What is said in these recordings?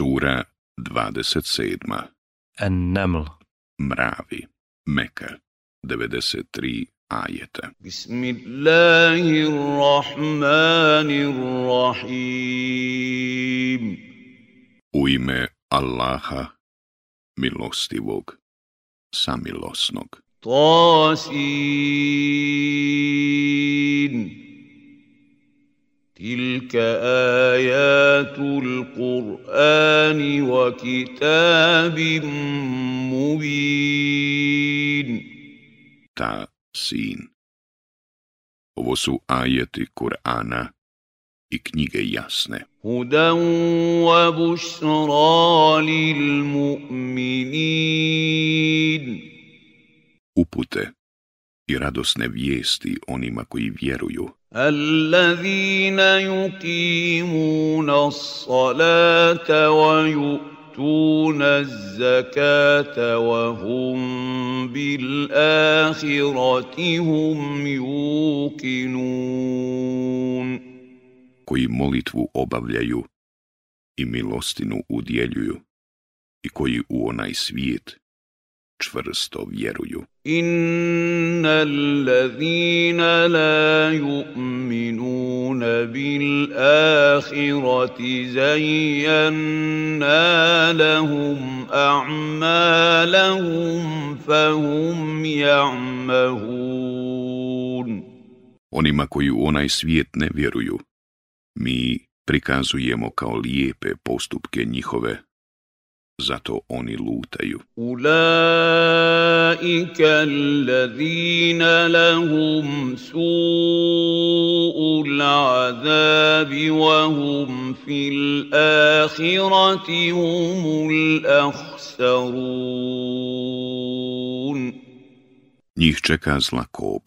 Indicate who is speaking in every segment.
Speaker 1: Sura 27. en naml Mravi. Meka. 93 ajeta.
Speaker 2: Bismillahirrahmanirrahim.
Speaker 1: U ime Allaha, milostivog, samilosnog.
Speaker 2: Tasin. تلك آيات القرآن وكتاب مبين
Speaker 1: Ta sin Ovo su ajeti Kur'ana i knjige jasne.
Speaker 2: Hudan wa bušra lil mu'minin
Speaker 1: Upute i radosne vijesti onima koji vjeruju.
Speaker 2: الذين يقيمون الصلاة ويؤتون الزكاة وهم بالآخرة هم يوقنون
Speaker 1: koji molitvu obavljaju i milostinu udjeljuju i koji u onaj svijet čvrsto vjeruju.
Speaker 2: Inna allazina la yu'minuna bil ahirati zayyanna lahum a'malahum fahum ya'mahun. Onima
Speaker 1: koji u onaj svijet ne vjeruju, mi prikazujemo kao lijepe postupke njihove zato oni lutaju.
Speaker 2: Ulaika alladhina lahum su'ul azabi wa hum fil akhirati humul akhsarun. Njih čeka zla
Speaker 1: kob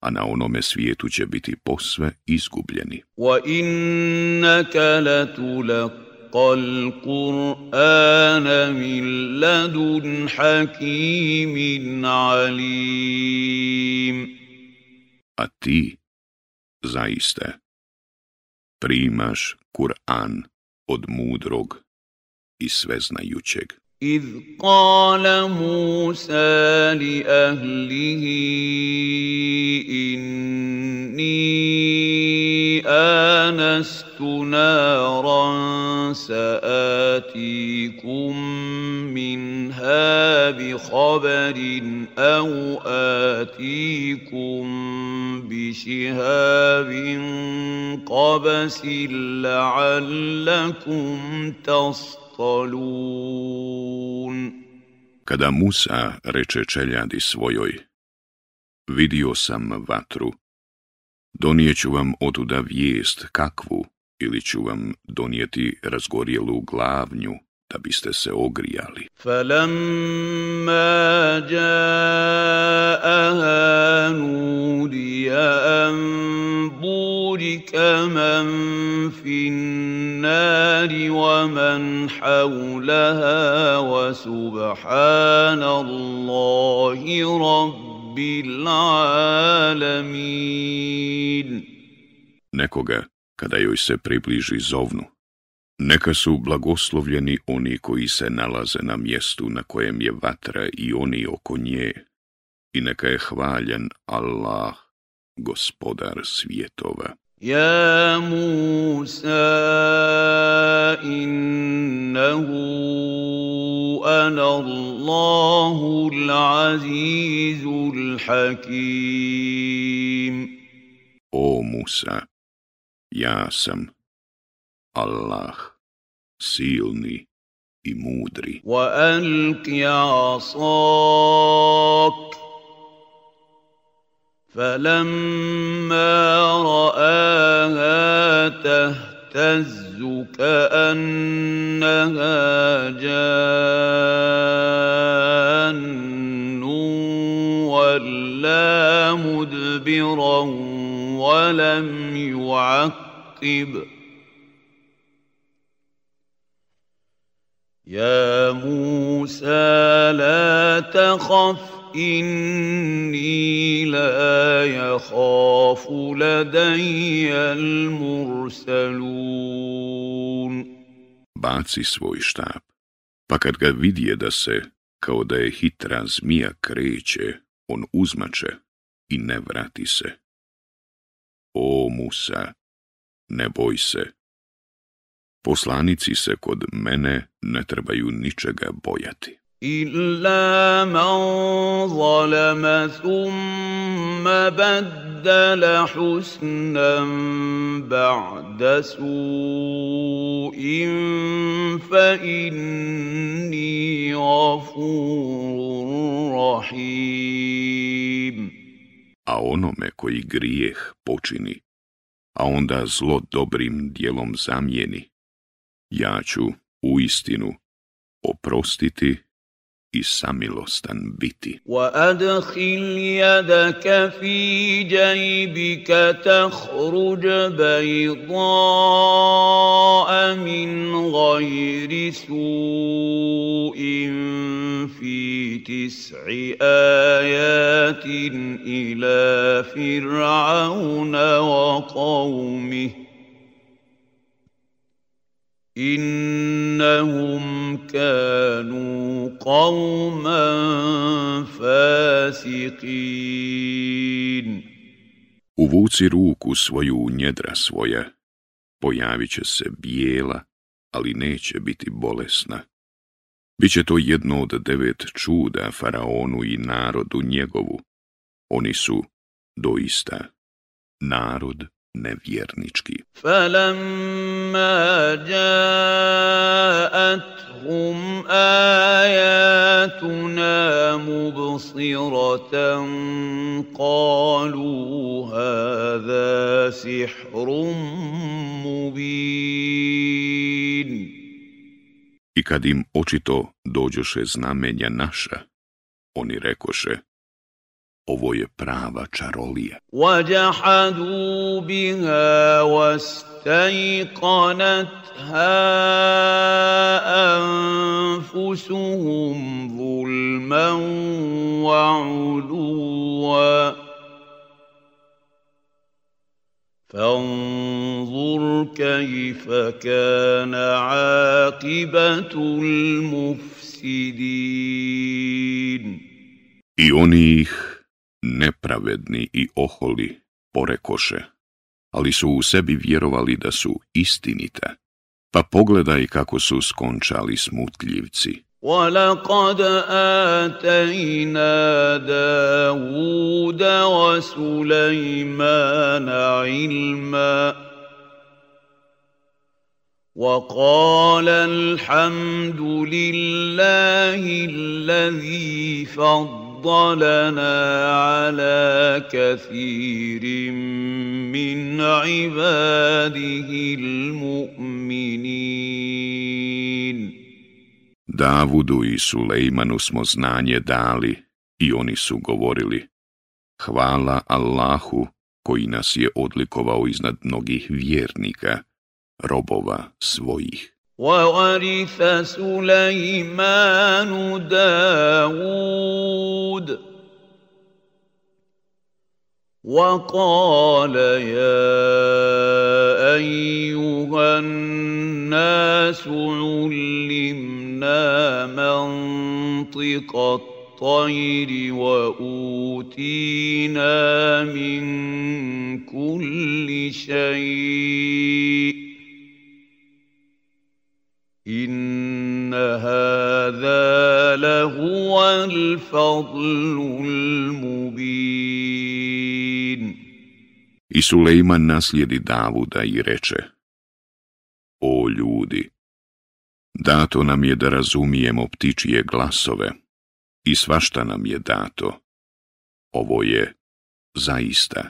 Speaker 1: a na onome svijetu će biti posve izgubljeni.
Speaker 2: Wa innaka latulak Al-Qur'ana min ladun hakimin alim
Speaker 1: A ti zaiste Primaš Kur'an od mudrog i sveznajućeg?
Speaker 2: Iz kala Musa li ahlihi inni anastunar سآتيكم منها بخبر أو آتيكم بشهاب قبس لعلكم تصطلون
Speaker 1: Kada Musa reče čeljadi svojoj, vidio sam vatru, donijeću vam otuda vijest kakvu, ili ću vam donijeti razgorjelu glavnju da biste se ogrijali.
Speaker 2: فَلَمَّا جَاءَهَا نُودِيَ أَن بُورِكَ مَن فِي النَّارِ حَوْلَهَا
Speaker 1: Nekoga kada joj se približi zovnu. Neka su blagoslovljeni oni koji se nalaze na mjestu na kojem je vatra i oni oko nje, i neka je hvaljen Allah, gospodar svijetova.
Speaker 2: Ja Musa, innahu ana Allahu
Speaker 1: O Musa, Ja sam Allah, silni i mudri.
Speaker 2: وَأَلْقِ عَصَاكَ فَلَمَّا رَآهَا تَهْتَزُّ كَأَنَّهَا جَانٌّ وَلَا مُدْبِرًا ولم يعقب يا موسى لا تخف إني لا يخاف لدي المرسلون
Speaker 1: Baci svoj štab, pa kad ga vidje da se, kao da je hitra zmija kreće, on uzmače i ne vrati se o Musa, ne boj se. Poslanici se kod mene ne trebaju ničega bojati.
Speaker 2: Illa man zalama thumma baddala husnan ba'da su'in fa inni rafurun rahim
Speaker 1: a onome koji grijeh počini, a onda zlo dobrim dijelom zamijeni, ja ću u istinu oprostiti i samilostan biti.
Speaker 2: وَأَدْخِلْ يَدَكَ فِي جَيْبِكَ تَخْرُجْ بَيْضَاءَ مِنْ غَيْرِ سُوءٍ فِي تِسْعِ آيَاتٍ إِلَى فِرْعَوْنَ وَقَوْمِهِ إنهم كانوا قوما فاسقين
Speaker 1: Uvuci ruku svoju u njedra svoja, pojavit će se bijela, ali neće biti bolesna. Biće to jedno od devet čuda faraonu i narodu njegovu. Oni su doista narod nevjernički.
Speaker 2: Falamma ja'atuhum ajatuna mubsiratan kalu hada sihrum mubin.
Speaker 1: I kad im očito dođoše znamenja naša, oni rekoše, Ovo je prava čarolija.
Speaker 2: وَجَحَدُوا بِهَا وَاسْتَيْقَنَتْهَا أَنفُسُهُمْ ظُلْمًا وَعُلُوًّا فَانظُرْ كَيْفَ كَانَ عَاقِبَةُ الْمُفْسِدِينَ
Speaker 1: nepravedni i oholi porekoše, ali su u sebi vjerovali da su istinite. Pa pogledaj kako su skončali smutljivci.
Speaker 2: وَلَقَدْ آتَيْنَا دَاوُودَ وَسُلَيْمَانَ عِلْمًا وَقَالَ الْحَمْدُ لِلَّهِ الَّذِي فَضَّلَنَا فضلنا على كثير من عباده المؤمنين
Speaker 1: Davudu i Sulejmanu smo znanje dali i oni su govorili Hvala Allahu koji nas je odlikovao iznad mnogih vjernika, robova svojih.
Speaker 2: وورث سليمان دَاوُودَ وقال يا أيها الناس علمنا منطق الطير وأوتينا من كل شيء I
Speaker 1: Sulejman naslijedi Davuda i reče O ljudi, dato nam je da razumijemo ptičije glasove i svašta nam je dato. Ovo je zaista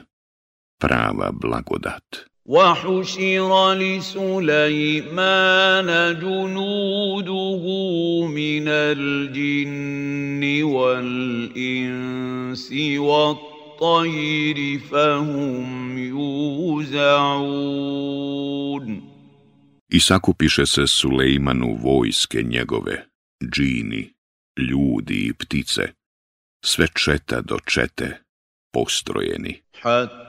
Speaker 1: prava blagodat.
Speaker 2: وحشر لِسُلَيْمَانَ جنوده من الْجِنِّ وَالْإِنسِ وَالطَّيْرِ فَهُمْ يوزعون
Speaker 1: I sakupiše se Sulejmanu vojske njegove, džini, ljudi i ptice, sve četa do čete, postrojeni. Hat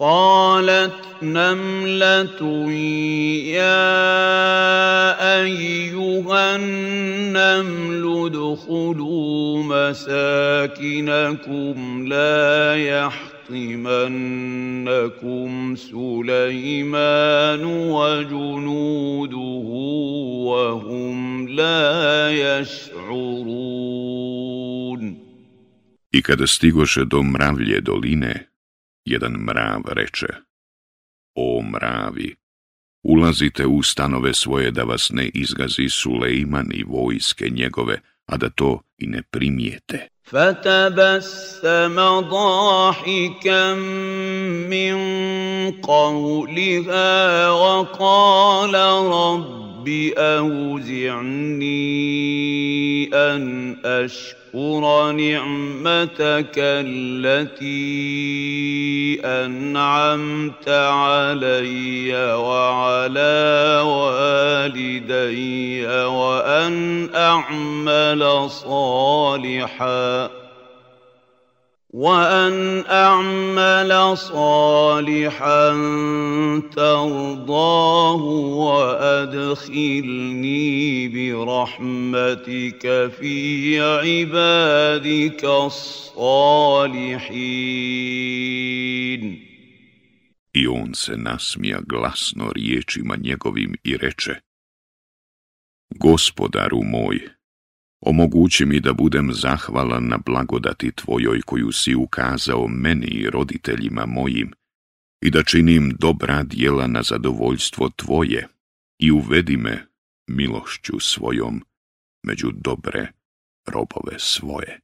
Speaker 2: قالت نملة يا أيها النمل ادخلوا مساكنكم لا يحطمنكم سليمان وجنوده وهم لا يشعرون I kada stigoše do mravlje doline,
Speaker 1: Jedan mrav reče, o mravi, ulazite u stanove svoje da vas ne izgazi Sulejman i vojske njegove, a da to i ne primijete.
Speaker 2: رب أوزعني أن أشكر نعمتك التي أنعمت علي وعلى والدي وأن أعمل صالحاً وأن أعمل صالحا ترضاه وأدخلني برحمتك في عبادك الصالحين
Speaker 1: I on se nasmija glasno riječima njegovim i reče Gospodaru moj, Omogući mi da budem zahvalan na blagodati Tvojoj koju si ukazao meni i roditeljima mojim i da činim dobra dijela na zadovoljstvo Tvoje i uvedi me milošću svojom među dobre robove svoje.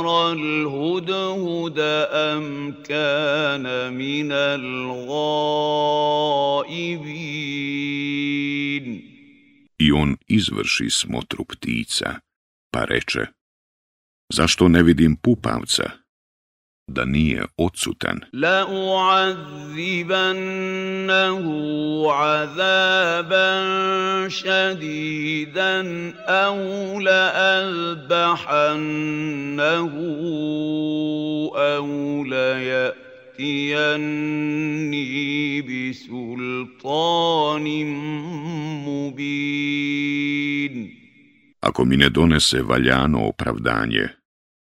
Speaker 2: أَرَى الْهُدْهُدَ أَمْ كَانَ مِنَ الْغَائِبِينَ
Speaker 1: I on izvrši smotru ptica, pa reče, zašto ne vidim pupavca? da nije odsutan.
Speaker 2: La u'azibannahu azaban šadidan au la azbahannahu au la ya'tijanni
Speaker 1: bisultanim mubin. Ako mi ne donese valjano opravdanje,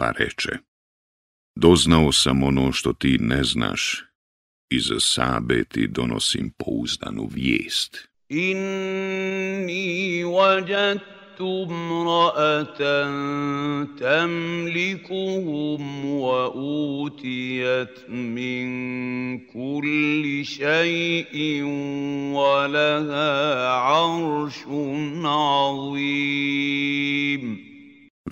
Speaker 1: pa reče, doznao sam ono što ti ne znaš i za sabe ti donosim pouzdanu vijest.
Speaker 2: Inni vađat. Umra'atan tamlikuhum wa utijat min kulli šaj'in wa laha aršun azim.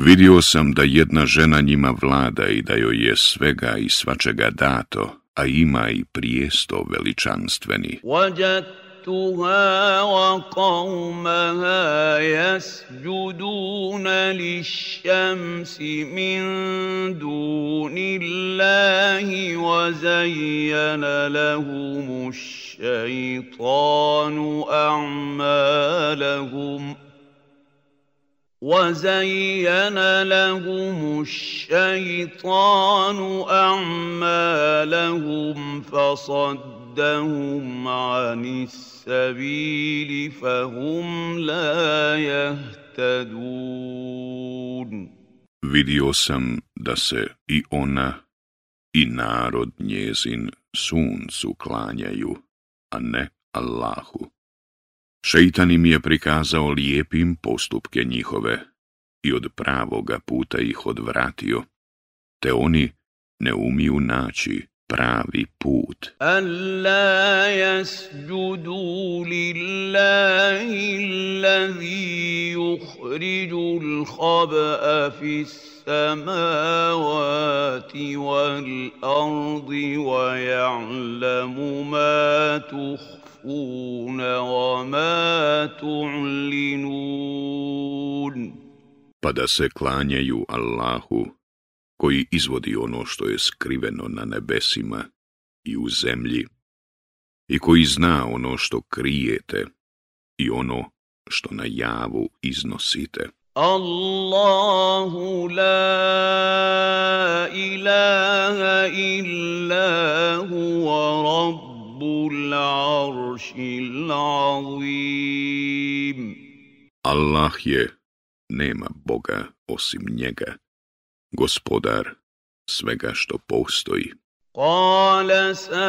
Speaker 1: Vidio sam da jedna žena njima vlada i da joj je svega i svačega dato, a ima i prijesto veličanstveni.
Speaker 2: Vajatuha wa qawmaha jasđuduna li šamsi min duni Allahi wa zajjana lahumu šajtanu a'malahumu. وزين لهم الشيطان اعمالهم فصدهم عن السبيل فهم لا يهتدون
Speaker 1: Vidio sam da se i ona i narod njezin suncu klanjaju, a ne Allahu. Šeitan im je prikazao lijepim postupke njihove i od pravoga puta ih odvratio, te oni ne umiju naći pravi put.
Speaker 2: Alla yasjudu lillahi allazi yukhriđu l'hab'a fis samavati wal ardi wa ja'lamu ma
Speaker 1: pa da se klanjaju Allahu koji izvodi ono što je skriveno na nebesima i u zemlji i koji zna ono što krijete i ono što na javu iznosite.
Speaker 2: Allahu la ilaha illa
Speaker 1: azim. Allah je, nema Boga osim njega, gospodar svega što postoji.
Speaker 2: قال سننظر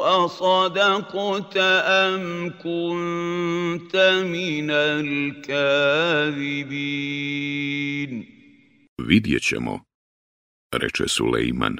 Speaker 2: أصدقت أم kunte minel
Speaker 1: Vidjet ćemo, reče Sulejman,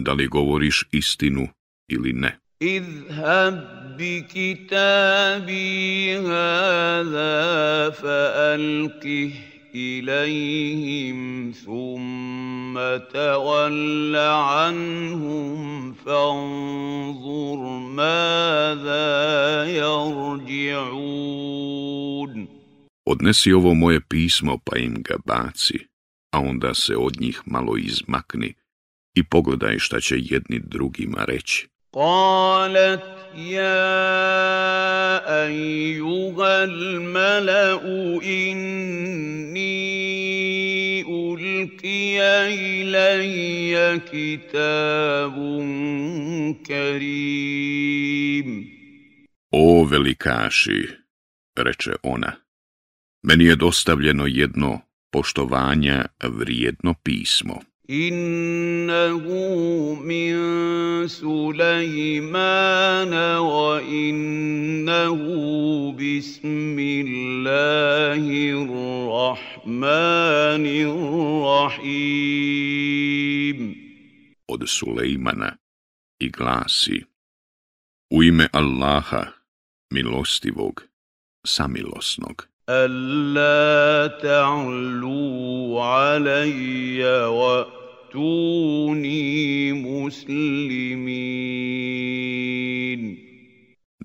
Speaker 1: da li govoriš istinu ili ne.
Speaker 2: اذهب بكتابي هذا فألقه إليهم ثم
Speaker 1: تول عنهم فانظر ماذا يرجعون Odnesi ovo moje pismo pa im ga baci, a onda se od njih malo izmakni i pogledaj šta će jedni drugima reći.
Speaker 2: قالت يا أيها الملأ إني ألقي إلي كتاب كريم
Speaker 1: O velikaši, reče ona, meni je dostavljeno jedno poštovanja vrijedno pismo.
Speaker 2: Innu min Sulaimana wa inne na ismi Allahi
Speaker 1: Od Suleimana i glasi U ime Allaha milostivog samilosnog ألا alayya wa tuni muslimin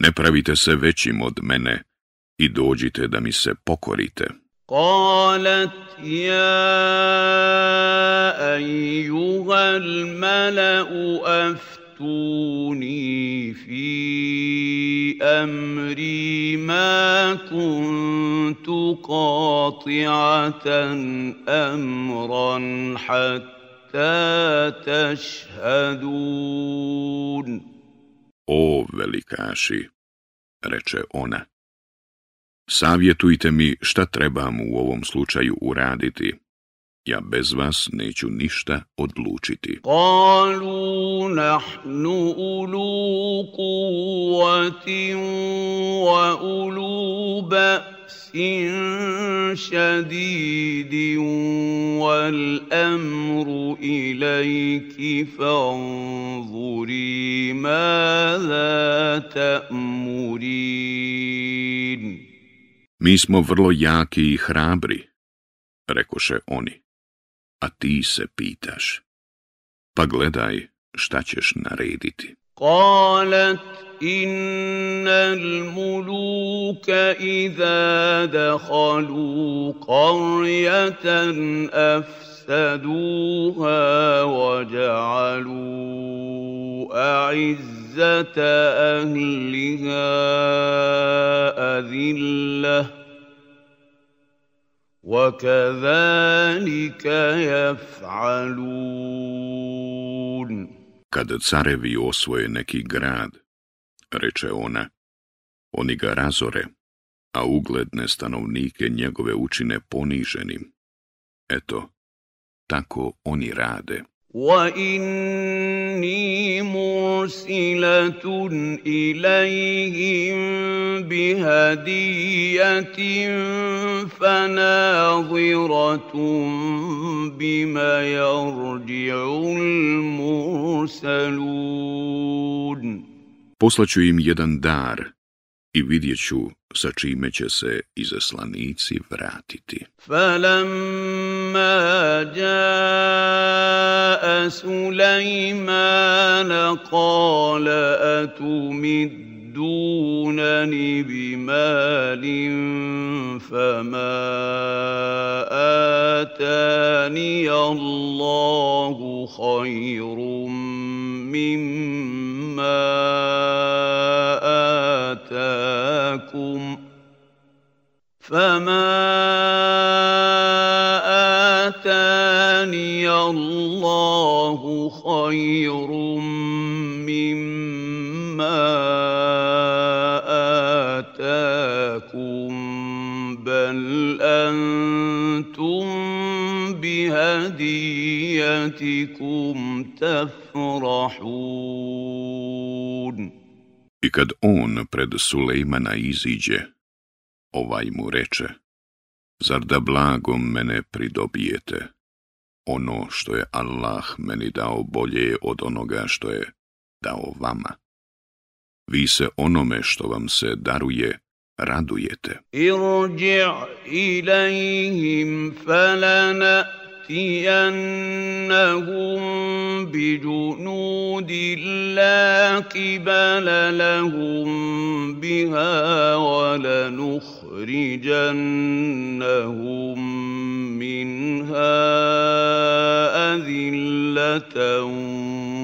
Speaker 1: Ne pravite se većim od mene i dođite da mi se pokorite.
Speaker 2: قالت يا أيها mala'u فاتوني fi امري ما كنت قاطعه امرا
Speaker 1: O velikaši, reče ona, savjetujte mi šta trebam u ovom slučaju uraditi ja bez vas neću ništa odlučiti.
Speaker 2: Kalu nahnu ulu kuvatin wa ulu ba'sin šadidin wal amru ilajki fanzuri mada ta'murin.
Speaker 1: Mi smo vrlo jaki i hrabri, rekoše oni. a ti se pitaš. Pa gledaj šta ćeš narediti.
Speaker 2: قالت إن الملوك إذا دخلوا قرية أفسدوها وجعلوا أعزة أهلها أذلة وَكَذَلِكَ يَفْعَلُونَ
Speaker 1: Kada carevi osvoje neki grad, reče ona, oni ga razore, a ugledne stanovnike njegove učine poniženim. Eto, tako oni rade.
Speaker 2: واني مرسله اليهم بهديه فناظره بما يرجع المرسلون
Speaker 1: Poslaću im jedan dar i vidjet ću sa čime će se izaslanici vratiti.
Speaker 2: Falamma jaa Sulejmana kala atumid دونني بمال فما آتاني الله خير مما آتاكم فما آتاني الله خير مما آتاكم بل أنتم بهديتكم تفرحون
Speaker 1: I kad on pred Sulejmana iziđe, ovaj mu reče, zar da blagom mene pridobijete? Ono što je Allah meni dao bolje od onoga što je dao vama. Vi se onome što vam se daruje radujete.
Speaker 2: Irđi' ilajhim falana لنأتينهم بجنود لا قبل لهم بها ولنخرجنهم منها اذله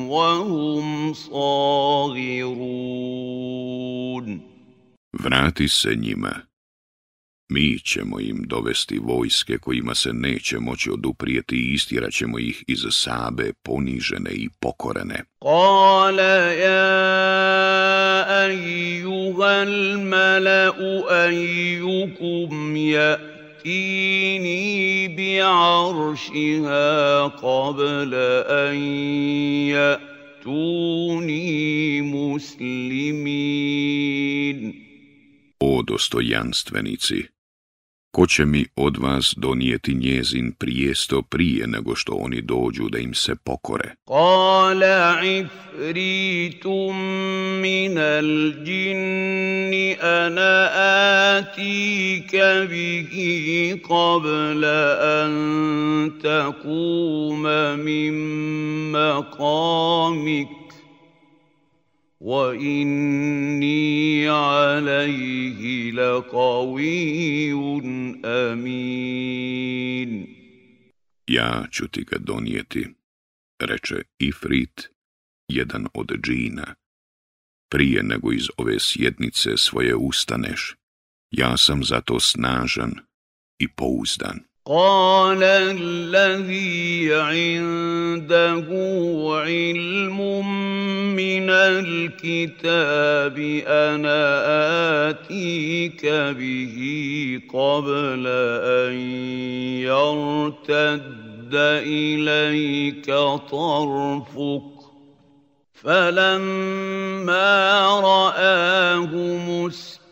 Speaker 2: وهم صاغرون
Speaker 1: vrati se njima Mi ćemo im dovesti vojske kojima se neće moći oduprijeti i istjerat ćemo ih iz Sabe ponižene i pokorene.
Speaker 2: Kale ja ejuhal mala'u ejukum tini bi aršiha qabla muslimin.
Speaker 1: O dostojanstvenici! ko će mi od vas donijeti njezin prijesto prije nego što oni dođu da im se pokore?
Speaker 2: Kala ifritum minal džinni ana atike bihi kabla an takuma min makamik, wa inni
Speaker 1: ja ću ti ga donijeti, reče Ifrit, jedan od džina. Prije nego iz ove sjednice svoje ustaneš, ja sam zato snažan i pouzdan.
Speaker 2: قال الذي عنده علم من الكتاب انا اتيك به قبل ان يرتد اليك طرفك فلما راه مستقيما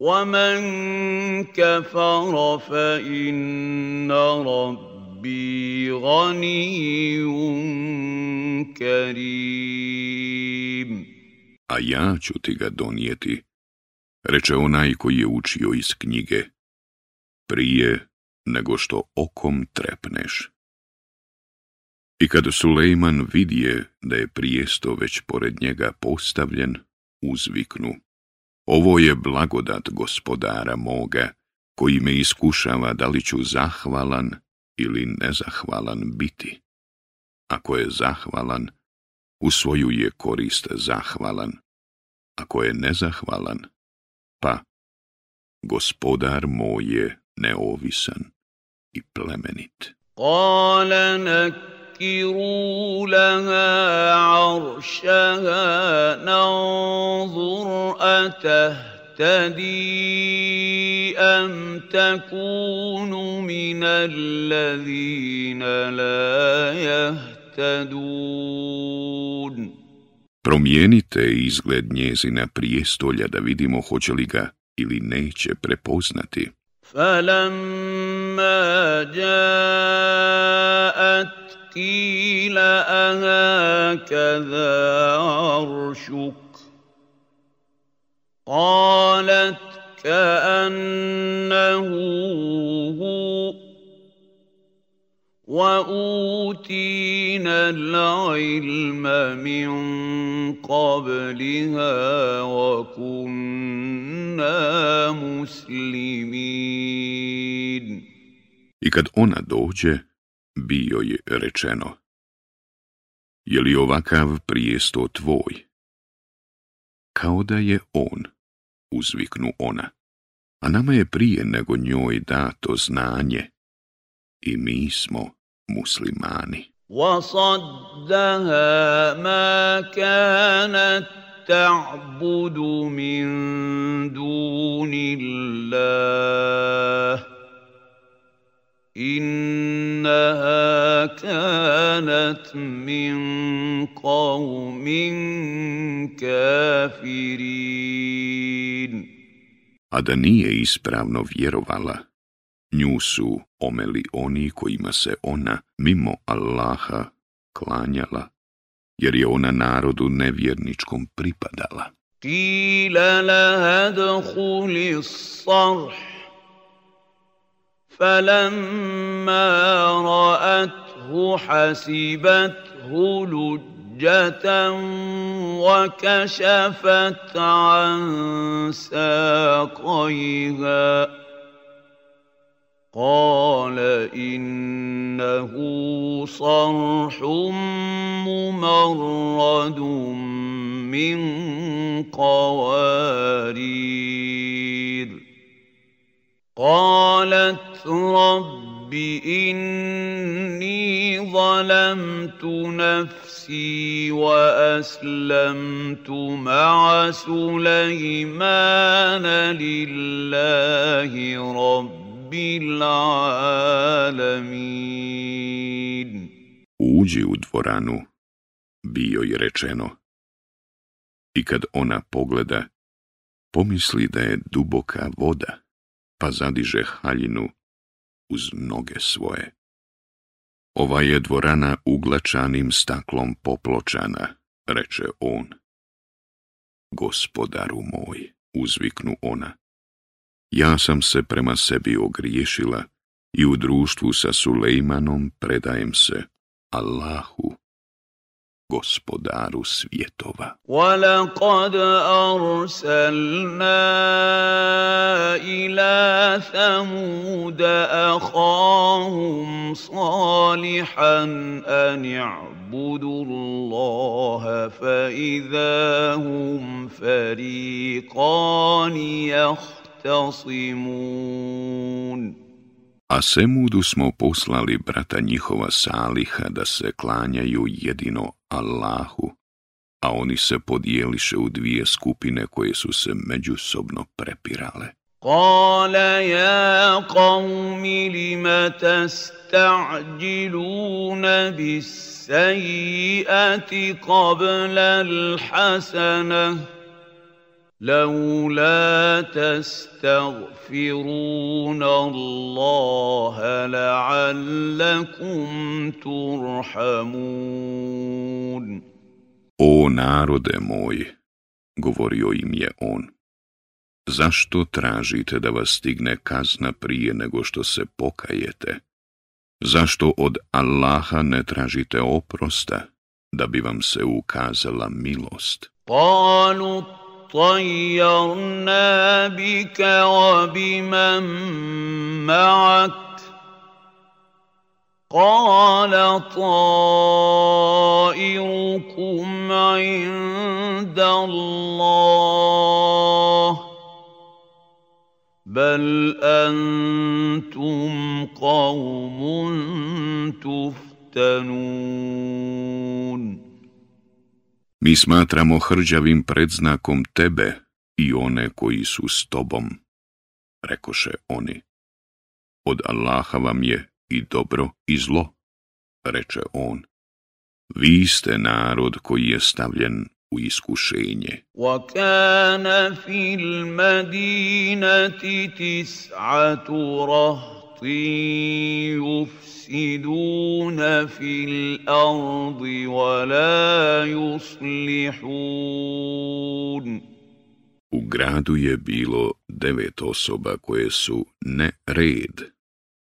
Speaker 1: ومن كفر ربي غني كريم A ja ću ti ga donijeti, reče onaj koji je učio iz knjige, prije nego što okom trepneš. I kad Sulejman vidje da je prijesto već pored njega postavljen, uzviknu. Ovo je blagodat gospodara moga, koji me iskušava da li ću zahvalan ili nezahvalan biti. Ako je zahvalan, u svoju je korist zahvalan. Ako je nezahvalan, pa gospodar moj je neovisan i plemenit.
Speaker 2: سكروا لها عرشها ننظر أتهتدي أم تكون من الذين لا يهتدون
Speaker 1: Promijenite izgled njezina prijestolja da vidimo hoće li ga ili neće prepoznati.
Speaker 2: falamma جَاءَتْ قيل أهكذا عرشك قالت كأنه هو وأوتينا العلم من قبلها
Speaker 1: وكنا مسلمين I kad ona dođe, Bio je rečeno. Je li ovakav prijesto tvoj? Kao da je on, uzviknu ona, a nama je prije nego njoj dato znanje i mi smo muslimani.
Speaker 2: وصدها ma kanat ta'budu min dunillah. إنها كانت من قوم
Speaker 1: A da nije ispravno vjerovala, nju su omeli oni kojima se ona, mimo Allaha, klanjala, jer je ona narodu nevjerničkom pripadala.
Speaker 2: Kila laha sarh فلما رأته حسبته لجة وكشفت عن ساقيها قال إنه صرح ممرد من قوارير قالت رب اني ظلمت نفسي واسلمت مع سليمان لله رب العالمين
Speaker 1: uđi u dvoranu bio je rečeno i kad ona pogleda pomisli da je duboka voda pa zadiže haljinu uz noge svoje. Ova je dvorana uglačanim staklom popločana, reče on. Gospodaru moj, uzviknu ona. Ja sam se prema sebi ogriješila i u društvu sa Sulejmanom predajem se Allahu, gospodaru svjetova.
Speaker 2: وَلَقَدْ أَرْسَلْنَا إِلَى ثَمُودَ أَخَاهُمْ صَالِحًا أَنِ اعْبُدُوا اللَّهَ فَإِذَا هُمْ فَرِيقَانِ يَخْتَصِمُونَ
Speaker 1: A Semudu smo poslali brata njihova Saliha da se klanjaju jedino Allahu, a oni se podijeliše u dvije skupine koje su se međusobno prepirale.
Speaker 2: قال يا قوم bis تستعجلون بالسيئة قبل hasana
Speaker 1: لولا تستغفرون الله لعلكم ترحمون O narode moj, govorio im je on, zašto tražite da vas stigne kazna prije nego što se pokajete? Zašto od Allaha ne tražite oprosta, da bi vam se ukazala milost?
Speaker 2: Palu طيرنا بك وبمن معك قال طائركم عند الله بل انتم قوم تفتنون
Speaker 1: Mi smatramo hrđavim predznakom tebe i one koji su s tobom, rekoše oni. Od Allaha vam je i dobro i zlo, reče on. Vi ste narod koji je stavljen u iskušenje.
Speaker 2: fil madinati يفسدون في الأرض ولا
Speaker 1: يصلحون U gradu je bilo devet osoba koje su ne red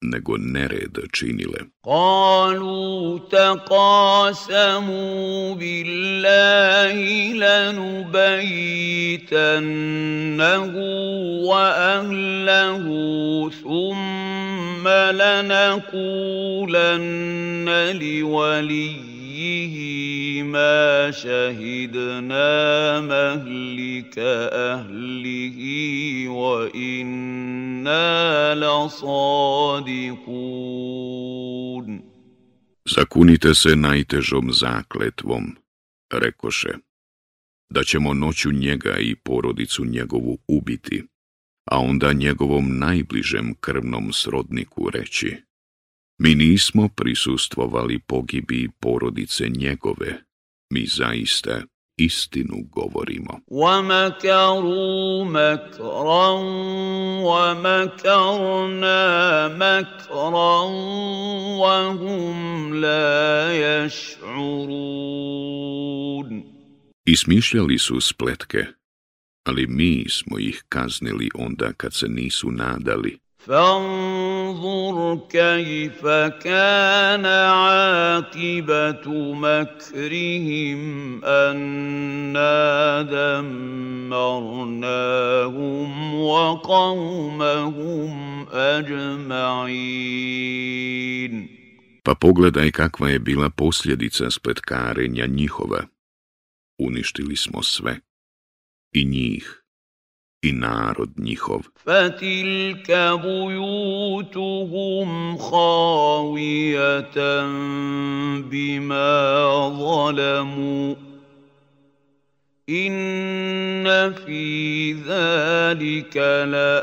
Speaker 1: nego nered činile.
Speaker 2: Kalu taqasamu billahi lanubayitannahu wa ahlahu thumma lanakulanna li نفيه ما شهدنا مهلك أهله وإنا لصادقون Zakunite
Speaker 1: se najtežom zakletvom, rekoše, da ćemo noću njega i porodicu njegovu ubiti, a onda njegovom najbližem krvnom srodniku reći. Mi nismo prisustvovali pogibi porodice njegove, mi zaista istinu govorimo. wa Ismišljali su spletke, ali mi smo ih kaznili onda kad se nisu nadali.
Speaker 2: فانظر كيف كان عاقبة مكرهم أنا دمرناهم وقومهم
Speaker 1: Pa pogledaj kakva je bila posljedica spletkarenja njihova. Uništili smo sve. I njih i narod njihov.
Speaker 2: Fatilka bujutuhum havijatan bima zalamu. Inna fi zalika la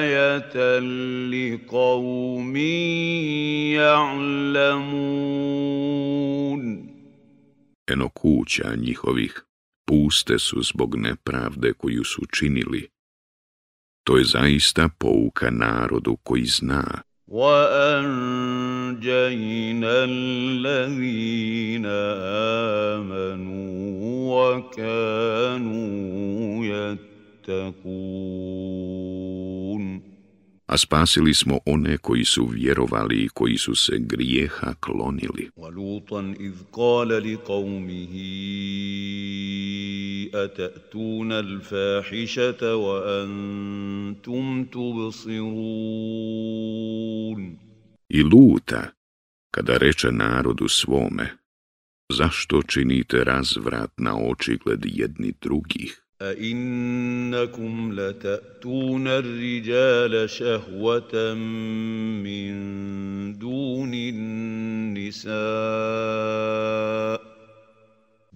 Speaker 2: ajatan li kavmi ja'lamun. Eno kuća njihovih
Speaker 1: puste su zbog nepravde koju su činili. To je zaista pouka narodu koji zna. a spasili smo one koji su vjerovali i koji su se grijeha klonili.
Speaker 2: أتأتون
Speaker 1: I luta, kada reče narodu svome, zašto činite razvrat na očigled jedni drugih?
Speaker 2: A innakum letatuna rijala šahvatan min dunin nisaa.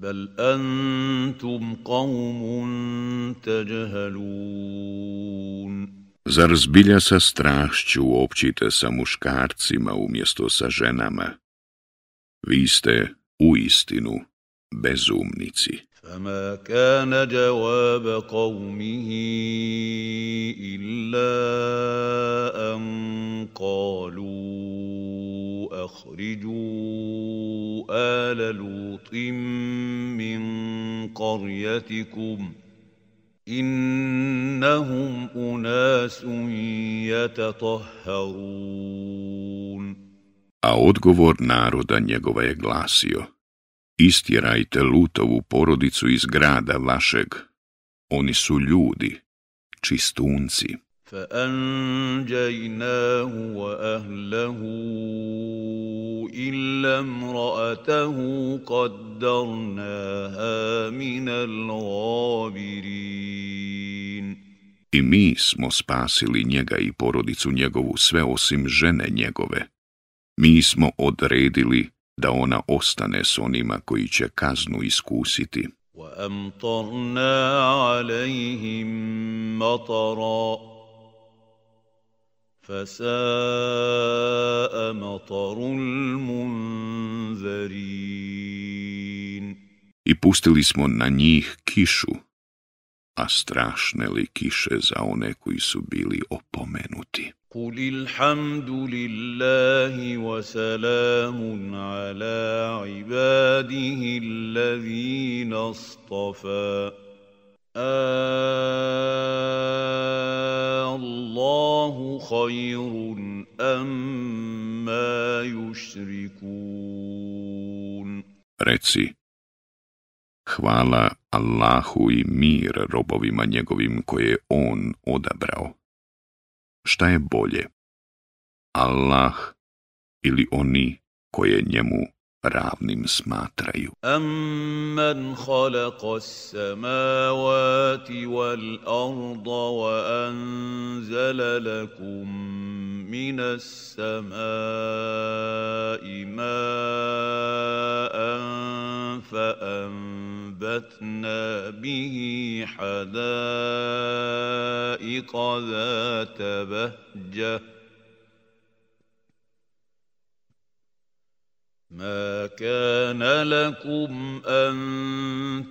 Speaker 2: بل أنتم قوم تجهلون
Speaker 1: Zar zbilja sa strašću općite sa muškarcima umjesto sa ženama? Vi ste u istinu bezumnici.
Speaker 2: فما كان جواب قومه إلا أن قالوا أخرجوا آل لوط من قريتكم إنهم أناس يتطهرون
Speaker 1: A odgovor naroda njegova je glasio Istjerajte Lutovu porodicu iz grada vašeg. Oni su ljudi, čistunci.
Speaker 2: فأنجيناه وأهله إلا امرأته قدرناها من الغابرين
Speaker 1: I mi smo spasili njega i porodicu njegovu sve osim žene njegove. Mi smo odredili da ona ostane s onima koji će kaznu iskusiti.
Speaker 2: وَأَمْطَرْنَا عَلَيْهِمْ مَطَرًا فساء مطر
Speaker 1: المنذرين I pustili smo na njih kišu, a strašne li kiše za one koji su bili opomenuti.
Speaker 2: قل الحمد لله وسلام على عباده الذين اصطفى Allahu khayrun amma
Speaker 1: yushrikun. Reci, hvala Allahu i mir robovima njegovim koje je On odabrao. Šta je bolje? Allah ili oni koje njemu ravnim smatraju.
Speaker 2: Amman khalaqa samawati wal arda wa anzala lakum minas samai ma'an fa anbatna bihi hadaiqa zata bahjah. ما كان لكم ان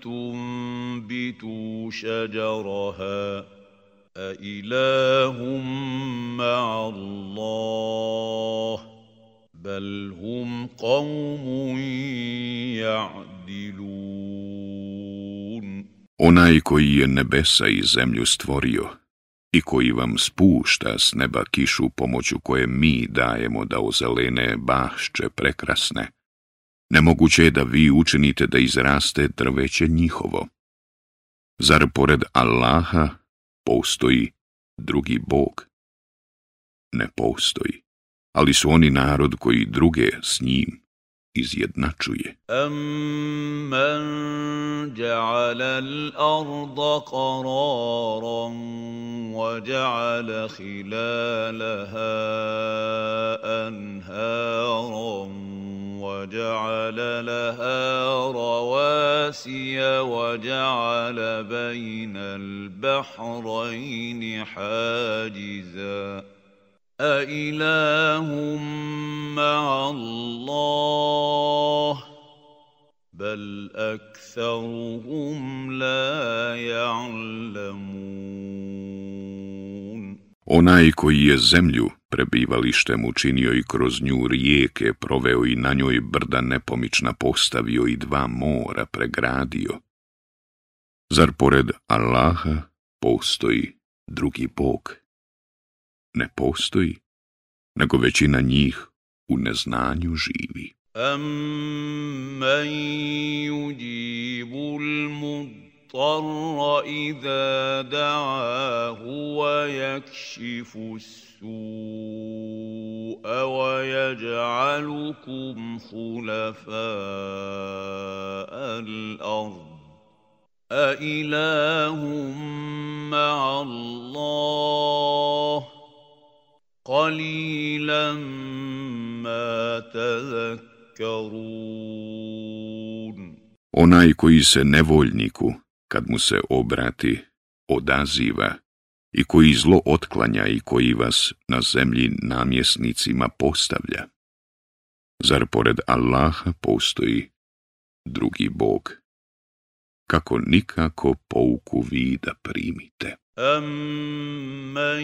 Speaker 2: تنبتوا شجرها أإله مع الله بل هم قوم يعدلون
Speaker 1: Onaj koji je nebesa i zemlju stvorio, i koji vam spušta s neba kišu pomoću koje mi dajemo da ozelene bašče prekrasne. Nemoguće je da vi učinite da izraste drveće njihovo. Zar pored Allaha postoji drugi Bog? Ne postoji, ali su oni narod koji druge s njim
Speaker 2: izjednačuje. Amman ja'ala al-arda qararan wa ja'ala khilalaha anharan wa ja'ala laha rawasiya wa ja'ala bayna al-bahrayni hajizan
Speaker 1: Onaj koji je zemlju prebivalištem učinio i kroz nju rijeke proveo i na njoj brda nepomična postavio i dva mora pregradio. Zar pored Allaha postoji drugi Bog? ne postoji, nego većina njih u neznanju živi.
Speaker 2: أَمَّنْ يُجِيبُ الْمُضْطَرَّ إِذَا دَعَاهُ وَيَكْشِفُ السُّوءَ وَيَجْعَلُكُمْ خُلَفَاءَ الْأَرْضِ أَإِلَٰهٌ مَّعَ اللَّهِ قَلِيلًا
Speaker 1: Onaj koji se nevoljniku, kad mu se obrati, odaziva i koji zlo otklanja i koji vas na zemlji namjesnicima postavlja. Zar pored Allaha postoji drugi Bog? Kako nikako pouku vi da primite.
Speaker 2: Amman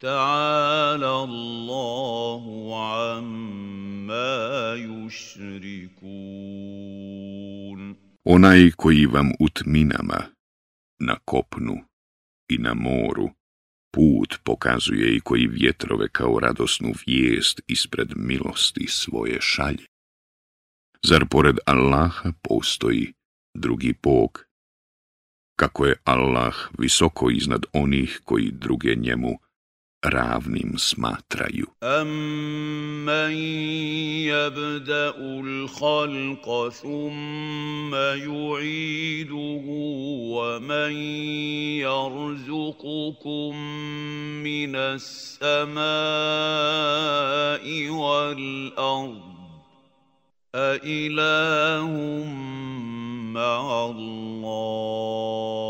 Speaker 2: تعالى الله عما
Speaker 1: Onaj koji vam u na kopnu i na moru, put pokazuje i koji vjetrove kao radosnu vijest ispred milosti svoje šalje. Zar pored Allaha postoji drugi Bog? Kako je Allah visoko iznad onih koji druge njemu ravnim smatraju.
Speaker 2: Amman yabda'u l-khalqa thumma yu'iduhu wa man yarzuqukum minas samai wal-ard. A ilahum ma'allah.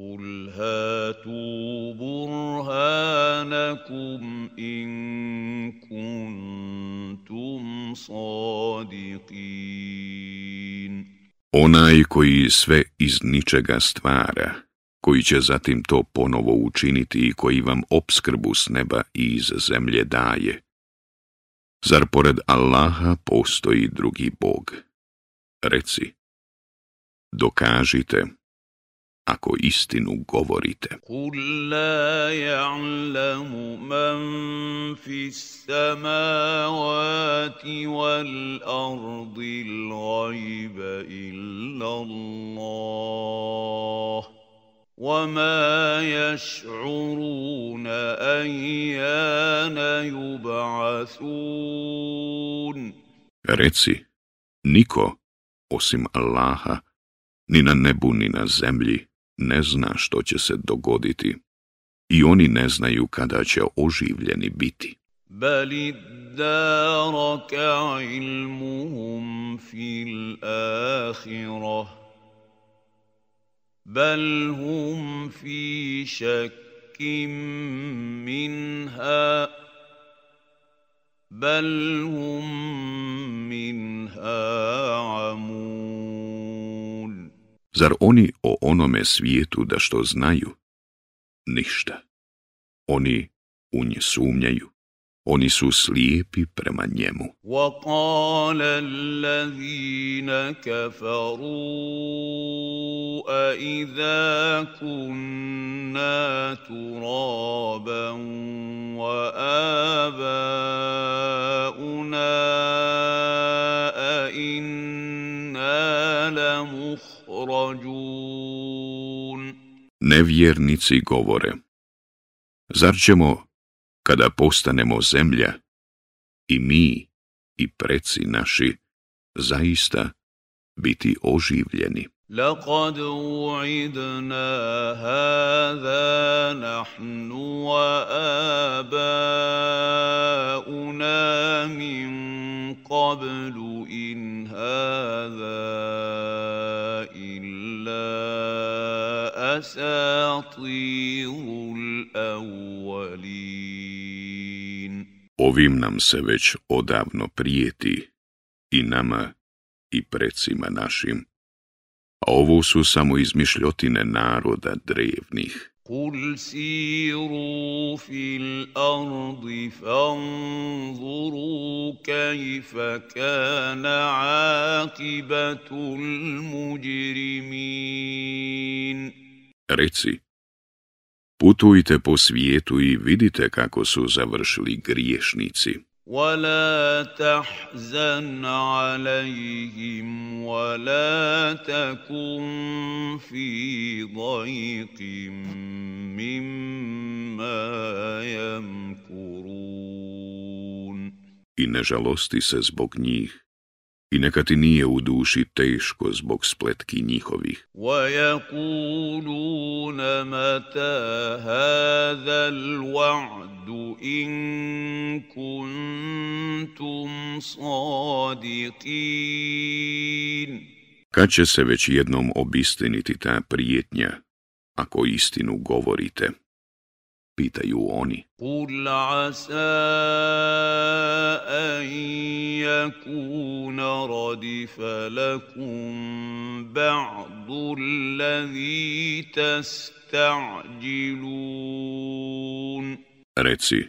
Speaker 2: قل هاتوا برهانكم إِن
Speaker 1: Onaj koji sve iz ničega stvara, koji će zatim to ponovo učiniti i koji vam obskrbu s neba i iz zemlje daje. Zar pored Allaha postoji drugi Bog? Reci, dokažite. ako istinu govorite.
Speaker 2: Kul la ja'lamu man fis samavati wal ardi l'gajba illa Allah. وما يشعرون أيان يبعثون
Speaker 1: Reci, niko, osim Allaha, ni na nebu, ni na zemlji, ne zna što će se dogoditi i oni ne znaju kada će oživljeni biti.
Speaker 2: Bali daraka ilmuhum fil ahirah, bal hum fi šakim minha, bal hum minha amun.
Speaker 1: Zar oni o onome svijetu da što znaju? Ništa. Oni u nje sumnjaju. Oni su slijepi prema njemu. وَقَالَ الَّذِينَ
Speaker 2: كَفَرُوا أَإِذَا كُنَّا تُرَابًا وَآبَاؤُنَا أَإِنَّا لَمُخْرَجُونَ ne
Speaker 1: Nevjernici govore Zar ćemo, kada postanemo zemlja, i mi i preci naši, zaista biti oživljeni?
Speaker 2: u وعدنا هذا
Speaker 1: Ovim nam se već odavno prijeti, i nama, i precima našim. A ovo su samo izmišljotine naroda drevnih.
Speaker 2: Kul siru fil ardi fanzuru kajfa kana akibatul muđirimin.
Speaker 1: Reci, putujte po svijetu i vidite kako su završili griješnici. ولا تحزن عليهم ولا تكن في ضيق مما يمكرون I ne žalosti se zbog njih i neka ti nije u duši teško zbog spletki njihovih. Kad će se već jednom obistiniti ta prijetnja, ako istinu govorite?
Speaker 2: pitaju oni. Kul asa an yakuna radifa lakum ba'du allazi tasta'đilun.
Speaker 1: Reci,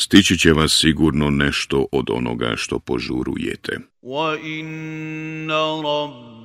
Speaker 1: stići će vas sigurno nešto od onoga što požurujete. Wa
Speaker 2: inna rabbi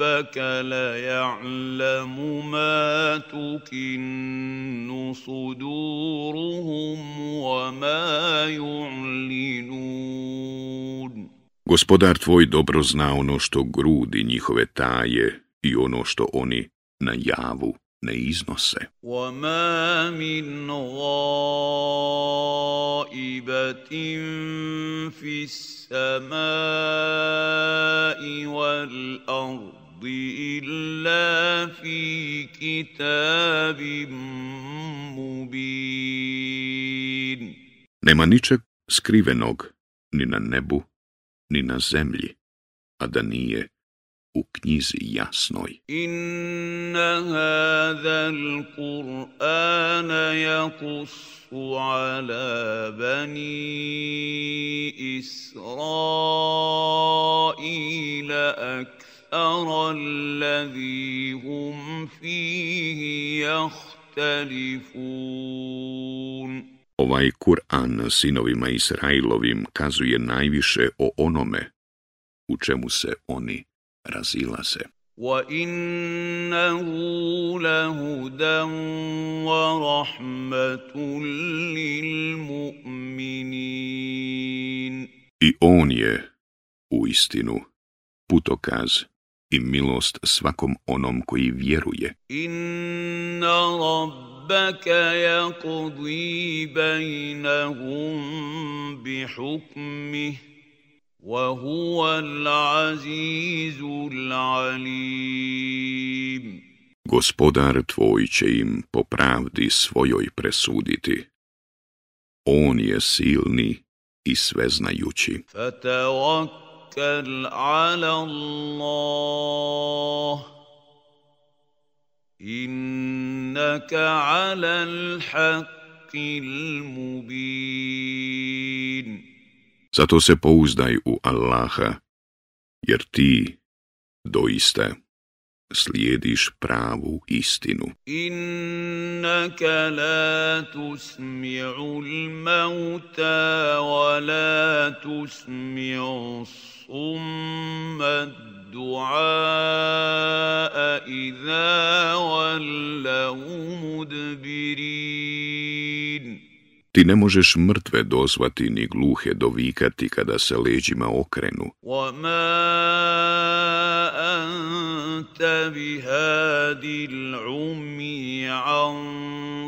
Speaker 2: ربك ليعلم ما تكن صدورهم وما يعلنون Gospodar tvoj dobro zna ono što grudi njihove taje
Speaker 1: i ono što oni na javu ne iznose. وَمَا مِنْ غَائِبَةٍ فِي
Speaker 2: السَّمَاءِ
Speaker 1: Nema ničeg skrivenog ni na nebu, ni na zemlji, a da nije u knjizi jasnoj.
Speaker 2: Inna hada al-Qur'ana yakussu ala bani Israila أَرَى الَّذِي هُمْ فِيهِ يَخْتَلِفُونَ
Speaker 1: Ovaj Kur'an sinovima Israilovim kazuje najviše o onome u čemu se oni razilaze.
Speaker 2: وَإِنَّهُ لَهُدًا وَرَحْمَةٌ لِلْمُؤْمِنِينَ
Speaker 1: I on je, u istinu, putokaz i milost svakom onom koji vjeruje.
Speaker 2: Inna rabbaka yaqdi bainahum bi hukmi wa huwa al-azizul alim.
Speaker 1: Gospodar tvoj će im po pravdi svojoj presuditi. On je silni i sveznajući.
Speaker 2: Fatawak وَتَوَكَّلْ على الله انك على الحق الْمُبِينِ
Speaker 1: Zato se pouzdaj u Allaha, jer ti doista slijediš pravu istinu.
Speaker 2: Innaka la tusmi'u l-mauta wa la tusmi'u summa du'a
Speaker 1: wa la mudbirin. Ti ne možeš mrtve dozvati ni gluhe dovikati kada se leđima okrenu. Wa ma
Speaker 2: انت بهادي العمي عن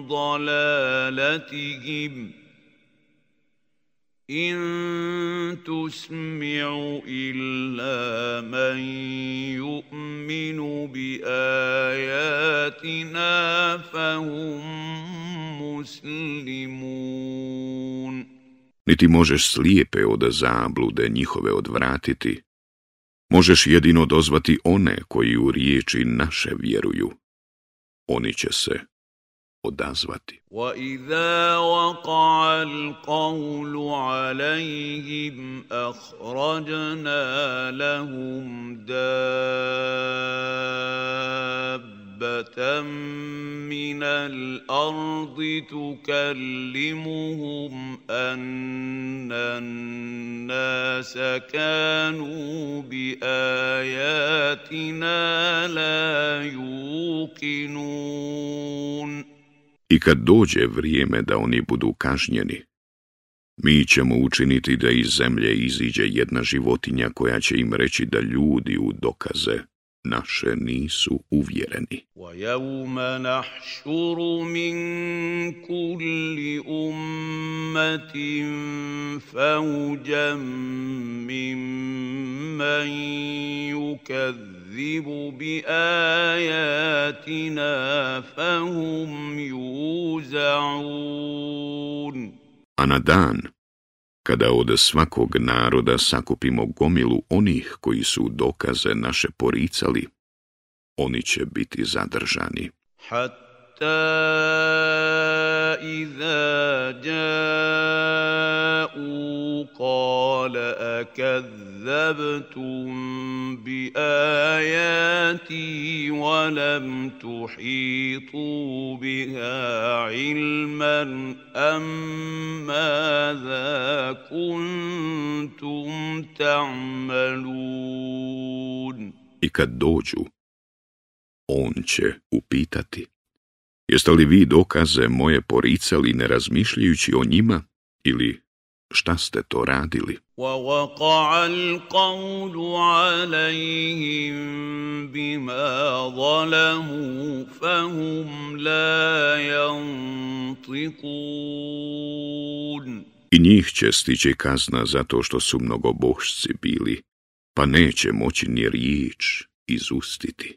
Speaker 2: ضلالتهم ان تسمع الا من يؤمن باياتنا فهم مسلمون
Speaker 1: Niti možeš slijepe od zablude njihove odvratiti, možeš jedino dozvati one koji u riječi naše vjeruju. Oni će se odazvati.
Speaker 2: حبة مِّنَ الْأَرْضِ تُكَلِّمُهُمْ أَنَّ النَّاسَ كَانُوا
Speaker 1: I kad dođe vrijeme da oni budu kažnjeni, mi ćemo učiniti da iz zemlje iziđe jedna životinja koja će im reći da ljudi u dokaze naše nisu uvjereni.
Speaker 2: وَيَوْمَ نَحْشُرُ مِنْ كُلِّ أُمَّةٍ فَوْجًا مِّمَّنْ يُكَذِّبُ بِآيَاتِنَا فَهُمْ يُوزَعُونَ
Speaker 1: A na dan Kada od svakog naroda sakupimo gomilu onih koji su dokaze naše poricali, oni će biti zadržani.
Speaker 2: إذا جاءوا قال أكذبتم بآياتي ولم تحيطوا بها علما أم ماذا كنتم تعملون I
Speaker 1: on će upitati. Jeste li vi dokaze moje poricali ne razmišljajući o njima ili šta ste to radili?
Speaker 2: I njih će
Speaker 1: stići kazna zato što su mnogobošci bili, pa neće moći ni riječ izustiti.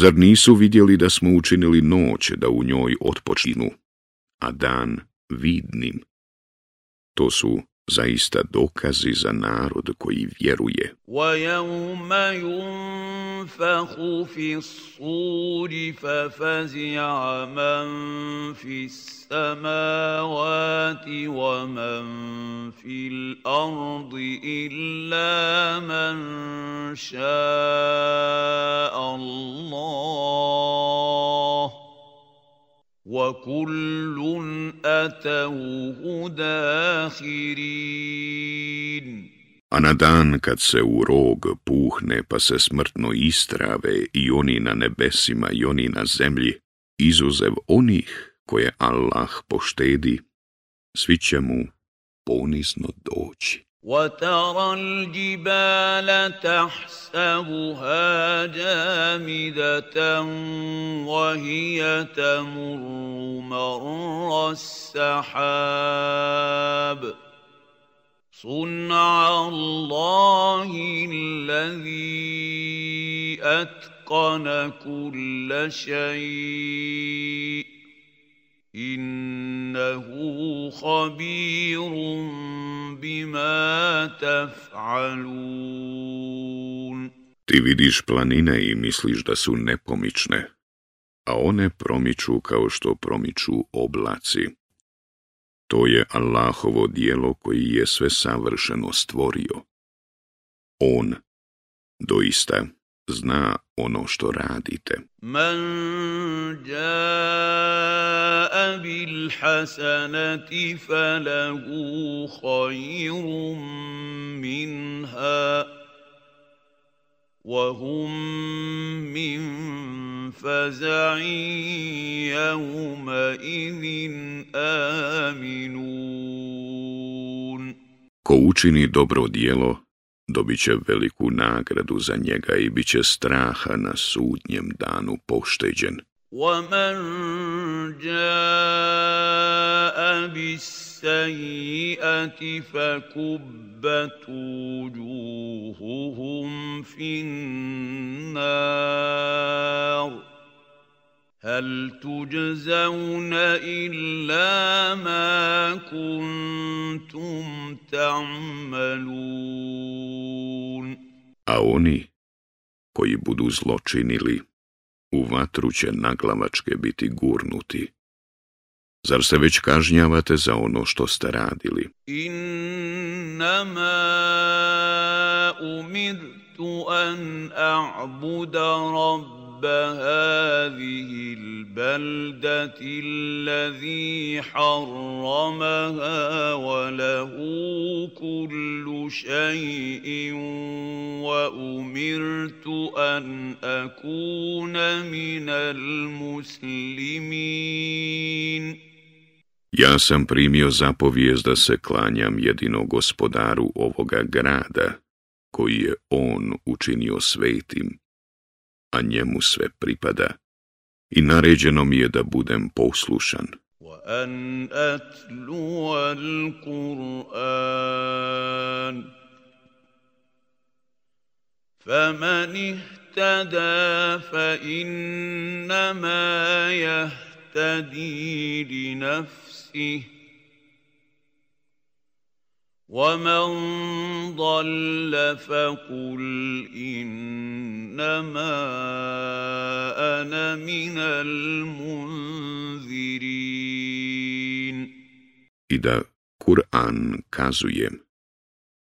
Speaker 1: Zar nisu vidjeli da smo učinili noć da u njoj otpočinu, a dan vidnim? To su zaista dokazi za narod koji vjeruje.
Speaker 2: وَيَوْمَ يُنْفَخُ فِي الصُّورِ فَفَزِعَ مَنْ فِي السَّمَاوَاتِ وَمَنْ فِي الْأَرْضِ إِلَّا مَنْ شَاءَ
Speaker 1: اللَّهُ وكل أتوه داخرين A na dan kad se u rog puhne pa se smrtno istrave i oni na nebesima i oni na zemlji, izuzev onih koje Allah poštedi, svi će mu ponizno doći.
Speaker 2: وترى الجبال تحسبها جامده وهي تمر مر السحاب صنع الله الذي اتقن كل شيء innehu bima
Speaker 1: Ti vidiš planine i misliš da su nepomične, a one promiču kao što promiču oblaci. To je Allahovo dijelo koji je sve savršeno stvorio. On, doista, zna ono što radite.
Speaker 2: Man jaa bil hasanati falahu khayrun minha wa hum min faza'in yawma idhin aminun. Ko učini
Speaker 1: dobro dijelo, dobit će veliku nagradu za njega i bit će straha na sudnjem danu pošteđen.
Speaker 2: وَمَنْ جَاءَ بِالسَّيِّئَةِ فَكُبَّتْ وُجُوهُهُمْ فِي النَّارِ هل تجزون إلا ما كنتم تعملون
Speaker 1: A oni koji budu zločinili u vatru će naglavačke biti gurnuti. Zar se već kažnjavate za ono što ste radili?
Speaker 2: Innama umirtu an a'buda رب هذه البلدة الذي حرمها وله كل شيء وأمرت أن أكون من المسلمين
Speaker 1: Ja sam primio zapovijest da se klanjam jedino gospodaru ovoga grada, koji je on učinio svetim a njemu sve pripada. I naređeno mi je da budem poslušan.
Speaker 2: فمن ومن ضل فقل انما انا
Speaker 1: I da Kur'an kazuje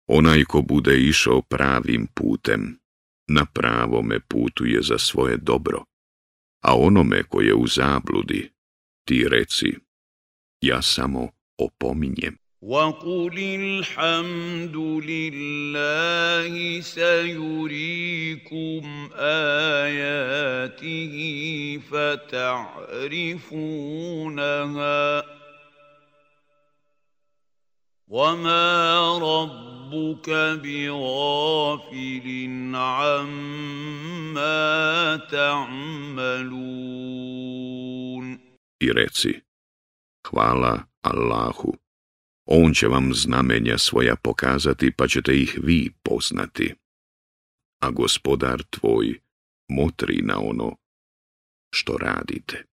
Speaker 1: Onaj ko bude išao pravim putem, na pravome putu je za svoje dobro, a onome ko je u zabludi, ti reci, ja samo opominjem.
Speaker 2: وقل الحمد لله سيريكم اياته فتعرفونها وما ربك بغافل عما تعملون
Speaker 1: I reci, hvala Allahu On će vam znamenja svoja pokazati, pa ćete ih vi poznati. A gospodar tvoj motri na ono što radite.